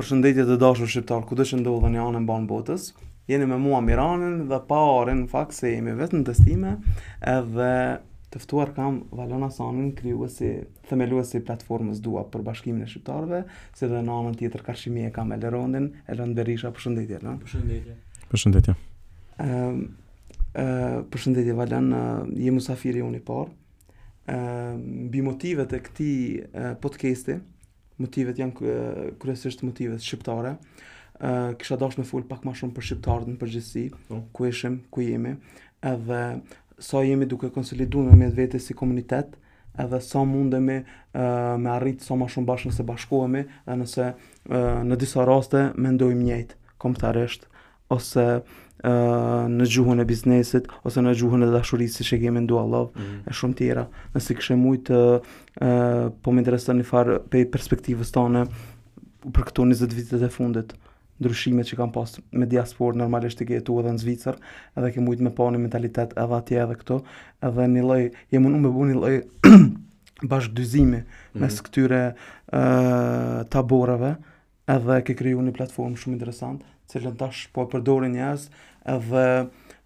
Përshëndetje të dashur shqiptarë kudo që ndodheni anë e mbanë botës. Jeni me mua Miranën dhe pa marrë në fakt se jemi vetëm në testime edhe të ftuar kam Valon Asanin, krijuesi, themeluesi i platformës Dua për bashkimin e shqiptarëve, si dhe në anën tjetër karshi meje kam Elrondin, Elrond Berisha, përshëndetje Elrond. Përshëndetje. Përshëndetje. Ëm ehm, ë ehm, përshëndetje Valon, je musafiri jonë i parë. Ëm ehm, mbi motivet e këtij podcasti Motivet janë kryesisht motivet shqiptare. Uh, kisha dasht me fol pak ma shumë për shqiptarët në përgjithësi, po. ku ishim, ku jemi, edhe sa jemi duke u konsolidu mes veti si komunitet, edhe sa mundemi uh, me arrit sa ma shumë bashkë nëse bashkohemi dhe nëse uh, në disa raste mendojmë njëjtë kombëtarisht ose në gjuhën e biznesit ose në gjuhën e dashurisë siç e kemi n'Dua Love mm -hmm. e shumë tjera. Nëse kishe mujt të uh, po më intereson një farë prej perspektivës tane për këto 20 vjetët e fundit ndryshimet që kanë pas me diasporë normalisht ti ke jetu edhe në Zvicër edhe ke mujtë me pa një mentalitet edhe atje edhe këtu edhe një lloj je munu me bo një lloj bashkëdyzimi mm -hmm. mes mhm. këtyre uh, taborreve Edhe ke kriju një platformë shumë interesante, të cilën tash po e përdorin njerëz, edhe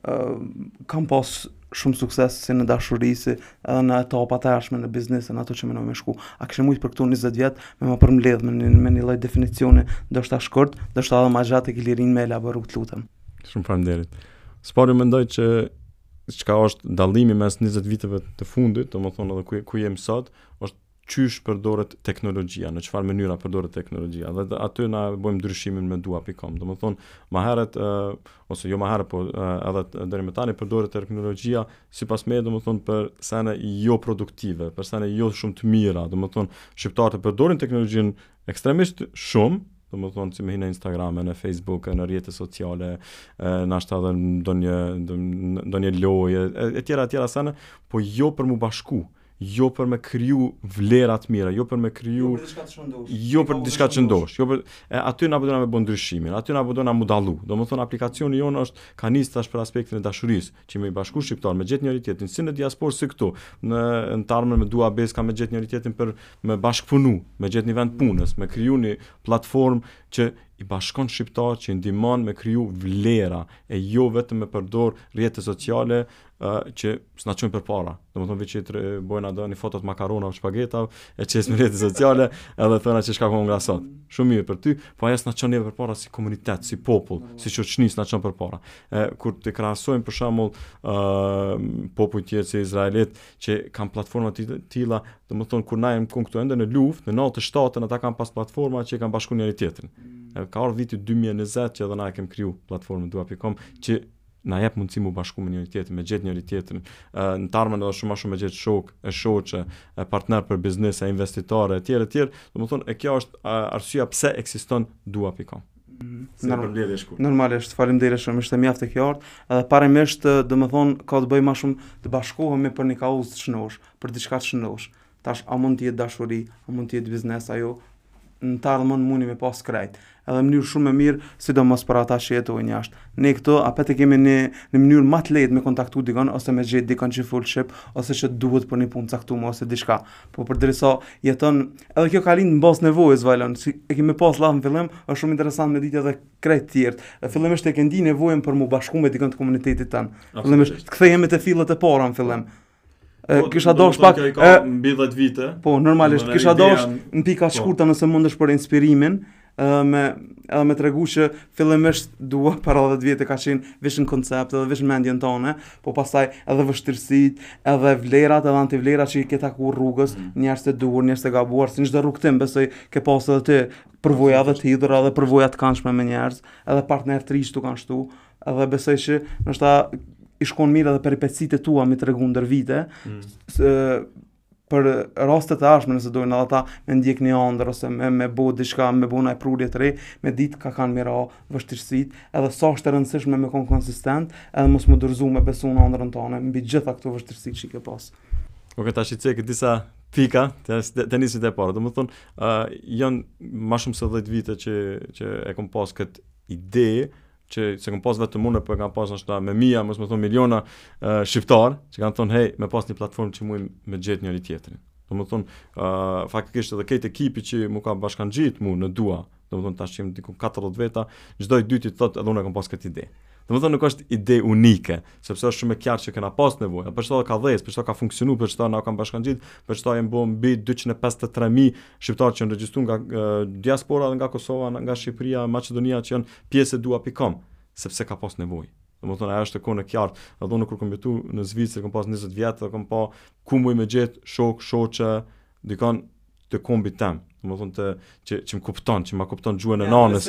kanë pas shumë sukses si në dashuri, si edhe në etapat e ardhshme në biznes e në ato që menon me shku. A kishe mujtë për këto 20 vjet me më përmledhë me një, me një lloj definicioni, ndoshta shkurt, ndoshta edhe ma gjatë e ki lirinë me elaboru të lutem. Shumë faleminderit. S'pari mendoj që çka është dallimi mes 20 viteve të fundit, domethënë edhe ku, ku jemi sot, është qysh përdoret teknologjia, në çfarë mënyre përdoret teknologjia. Dhe aty na bëjmë ndryshimin me dua pikë com. Domethënë, ma herët, ose jo ma herët, po edhe deri me tani përdoret teknologjia, sipas meje, domethënë, për sene jo produktive, për sene jo shumë të mira. Domethënë, shqiptarët e përdorin teknologjinë ekstremisht shumë, domethënë, si me hi në Instagram, në Facebook, në rrjetet sociale, ndoshta edhe në do një, do një lojë, e tjera, e tjera sene, po jo për m'u bashku. jo për me kriju vlera të mira, jo për me kriju... Jo për diçka të shëndoshë. Jo për diçka të shëndoshë. Jo për... E, aty na po dona me bo ndryshimin, aty na po dona m'u dallu. Domethënë, aplikacioni jonë është ka nis tash për aspektin e dashurisë, që me i bashku shqiptarët, me gjetë njëri-tjetrin, si në diasporë si këtu, në, në t'ardhmen me dua biz, ka me gjetë njëri-tjetrin për me bashkëpunu, me gjetë një vend pune, me kriju një platformë që i bashkon shqiptarët që i ndihmon me kriju vlera e jo vetëm me përdor rrjete sociale ë që s'na çojnë përpara. Domethënë veç të bëjnë ato një foto të makarona apo spageta e çes në rrjetet sociale, edhe thonë që çka po ha sot. Shumë mirë për ty, po ajo s'na çon neve përpara si komunitet, si popull, si shoqni s'na çon përpara. Ë kur të krahasojmë për shembull ë popuj tjerë si izraelitët që kanë platforma të tilla, domethënë kur na jemi kon këtu ende në luftë, në nantëdhetë e shtatën ata kanë pas platforma që kanë bashkuar njëri tjetrin. Ka ardhur viti 2020 që edhe na e kemi kriju platformën dua.com që na jep mundësi mu bashku me njëri tjetrin, me gjetë njëri tjetrin. Në t'ardhmen edhe shumë ma shumë me gjetë shokë, e shoqe, e partner për biznis, e investitorë, e tjera, e tjera. Domethonë, e kjo është arsyja pse ekziston dua pikë kom. Mm, Si Norm përmbledhje shkurt. Normalisht, faleminderit shumë, ishte mjaft e qartë. Edhe parimisht, domethonë, ka të bëjë më shumë të bashkohemi për një kauzë të shnosh, për diçka të shnosh. Tash a mund të jetë dashuri, a mund të jetë biznes ajo, në të ardhmen mundet me pas krejt. Edhe një mënyrë shumë më mirë, sidomos për ata që jetojnë jashtë. Ne këtu apet e kemi një një mënyrë më të lehtë me kontaktu dikon ose me gjetë dikon që fol shqip ose që të duhet për një punë të caktuar ose diçka. Po përderisa jeton edhe kjo ka lind mbas nevojës Valon. Si e kemi pas llaf në fillim, është shumë interesant me ditë edhe krejt të tjerë. Dhe fillimisht e ke ndi nevojën për mu bashku me dikon të komunitetit tënd. Fillimisht të kthehemi te fillet e para në fillim. E, po, kisha dosh pak e ka mbi 10 vite. Po, normalisht kisha dosh në pika po. shkurta nëse mundesh për inspirimin, ë me edhe me tregu që fillimisht dua para 10 vjetëve ka qenë veç koncept edhe veç n'mendjen tone, po pastaj edhe vështirësitë, edhe vlerat edhe antivlerat që i ke taku rrugës, mm. njerëz të duhur, njerëz të gabuar, si çdo rrugëtim besoj ke pas edhe ti përvoja edhe të hidhura edhe përvoja të kanshme me njerëz, edhe partnerë të rinj t'u kanë shtu, Edhe besoj që ndoshta i shkon mirë edhe peripecitë tua m'i tregu ndër vite. Mm. Se, për raste të ardhshme nëse dojnë edhe ata me ndjek një ëndër ose me me bë diçka, me bë një prurje të re, me ditë ka kanë me ra n'vështirësi, edhe sa është e rëndësishme me kon konsistent, edhe mos m'u dorëzu me besu në ëndrrën tone, mbi të gjitha këto vështirësi që ke pas. Ok, tash i cekë disa pika, të, të nisi te e para, domethonë, uh, janë ma shumë se 10 vite që, që e kom pas këtë ide, që s'e kam pas vetëm unë, po e kanë pas ashtu me mija, mos me thon miliona uh, shqiptar, që kanë thon hey, me pas një platformë që mund me gjet njëri tjetrin. Domethon, ë uh, faktikisht edhe këtu ekipi që m'u ka bashkangjit mua në dua, domethon tash jem diku 40 veta, çdo i dyti thotë edhe unë kam pas këtë ide. Domethon nuk është ide unike, sepse është shumë e qartë që kena pas nevojë. Për qato ka dhez, për qato ka funksionu, për qato na u kanë bashkangjit, për qato janë bën mbi 253000 shqiptarë që u regjistru nga uh, diaspora, nga Kosova, nga Shqipëria, Maqedonia që janë Pjesë e dua pikom, sepse ka pas nevojë. Domethënë ajo është e kon e kjartë. Edhe unë kur kam jetu në Zvicër, kam pas 20 vjet dhe kam pa ku muj me gjet shok, shoqe, dikon të kombit tem. Domethënë të që që më kupton, që më kupton gjuhën e nanës.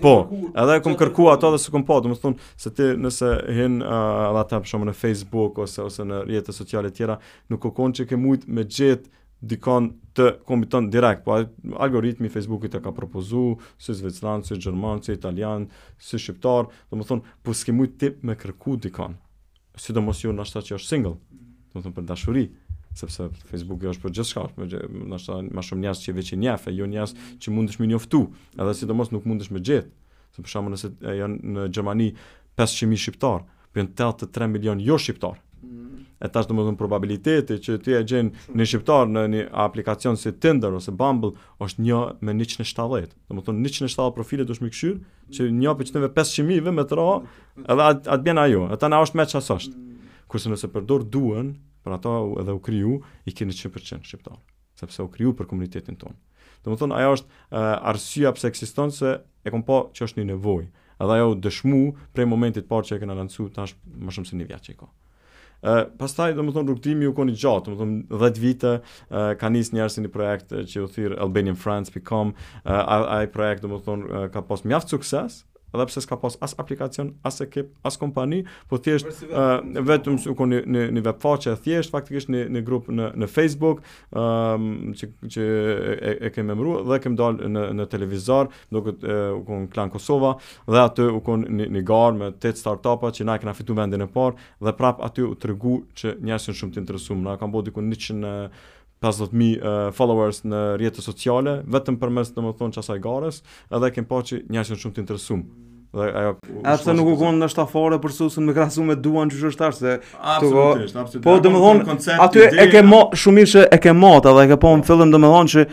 Po, edhe kam kërku ato dhe s'kam pa, domethënë se ti nëse hin uh, ata për shkakun në Facebook ose ose në rrjete sociale të tjera, nuk u kon që ke mujt me gjet dikon të kombit ton direkt, po algoritmi Facebookit të ka propozu, si zvicran, si gjerman, si italian, si shqiptar, domethënë, po s'ke mujtë ti me kërku dikon, sidomos jo n'ashtë që është single, domethënë për dashuri, sepse Facebooku është për gjithçka, me gjetë, n'ashtë, ma shumë njerëz që veç i njef, e jo njerëz që mundesh me i njoftu, edhe sidomos nuk mundesh me gjetë, se për shembull nëse janë në Gjermani 500.000 shqiptarë, Janë 83 milion jo shqiptar. Mm. E tash domethënë probabiliteti që ti e gjen një shqiptar në një aplikacion si Tinder ose Bumble është 1 me 170. Domethënë 170 profile duhesh me kqyr që një prej qatyne 500 mijëve me të ra, edhe atë at bën ajo. Ata na është më çfarë është. Mm. Kurse nëse përdor duan, për ata edhe u kriju, i keni 100% shqiptar. sepse u kriju për komunitetin tonë. Domethënë, ajo është uh, arsyeja pse ekziston se e kom pa që është një nevojë. Edhe ajo u dëshmu prej momentit parë që e kena lancu tash më shumë se një vjet e diçka. Ë uh, pastaj domethënë rrugëtimi u kon i gjatë, domethënë 10 vite uh, ka nis njëherë si një projekt që u qujt albanianfriends.com, uh, ai projekt domethënë uh, ka pas mjaft sukses, edhe pse s'ka pas as aplikacion, as ekip, as kompani, po thjesht uh, vetëm u kon një një webfaqe thjesht faktikisht një një grup në në Facebook, ëm ehm, um, që që e, e kemi emëruar dhe kemi dal në në televizor, du me thënë u kon Klan Kosova dhe aty u kon një një garë me tetë startupa që na kena fitu vendin e parë dhe prap aty u tregu që njerëzit janë shumë të interesuar, na kena bo diku 100 pesëdhjetë mijë uh, followers në rrjete sociale vetëm përmes domethënë qasaj garës, edhe e kem parë që njerëzit janë shumë të interesuar. Dhe ajo A pse nuk u kanë një platformë për s'osht me krahasu me duan qysh është tash se absolutisht, absolutisht. Po domethënë aty e ke më shumë se e ke matë edhe e ke po në fillim domethënë që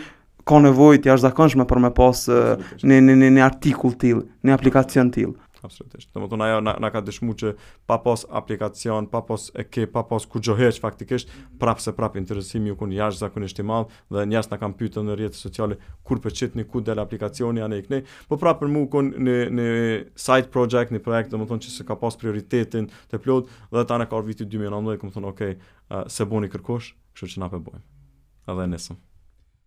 ka nevojë të jashtëzakonshme për me pas në një një një artikull të tillë, një aplikacion të tillë. Absolutisht. Domethënë ajo na, na ka dëshmuar që pa pas aplikacion, pa pas ekip, pa pas kurgjo hiç faktikisht, prapë se prapë interesimi u kon jashtëzakonisht i madh dhe njerëz na kanë pyetur në rrjete sociale kur po e qitni, kur del aplikacioni anë ikni. Po prapë për mua u kon një një side project, një projekt domethënë që s'e ka pas prioritetin e plotë dhe tani ka viti 2019, domethënë okay, uh, s'e boni kërkush, kështu që na po e bojmë. Edhe nesër.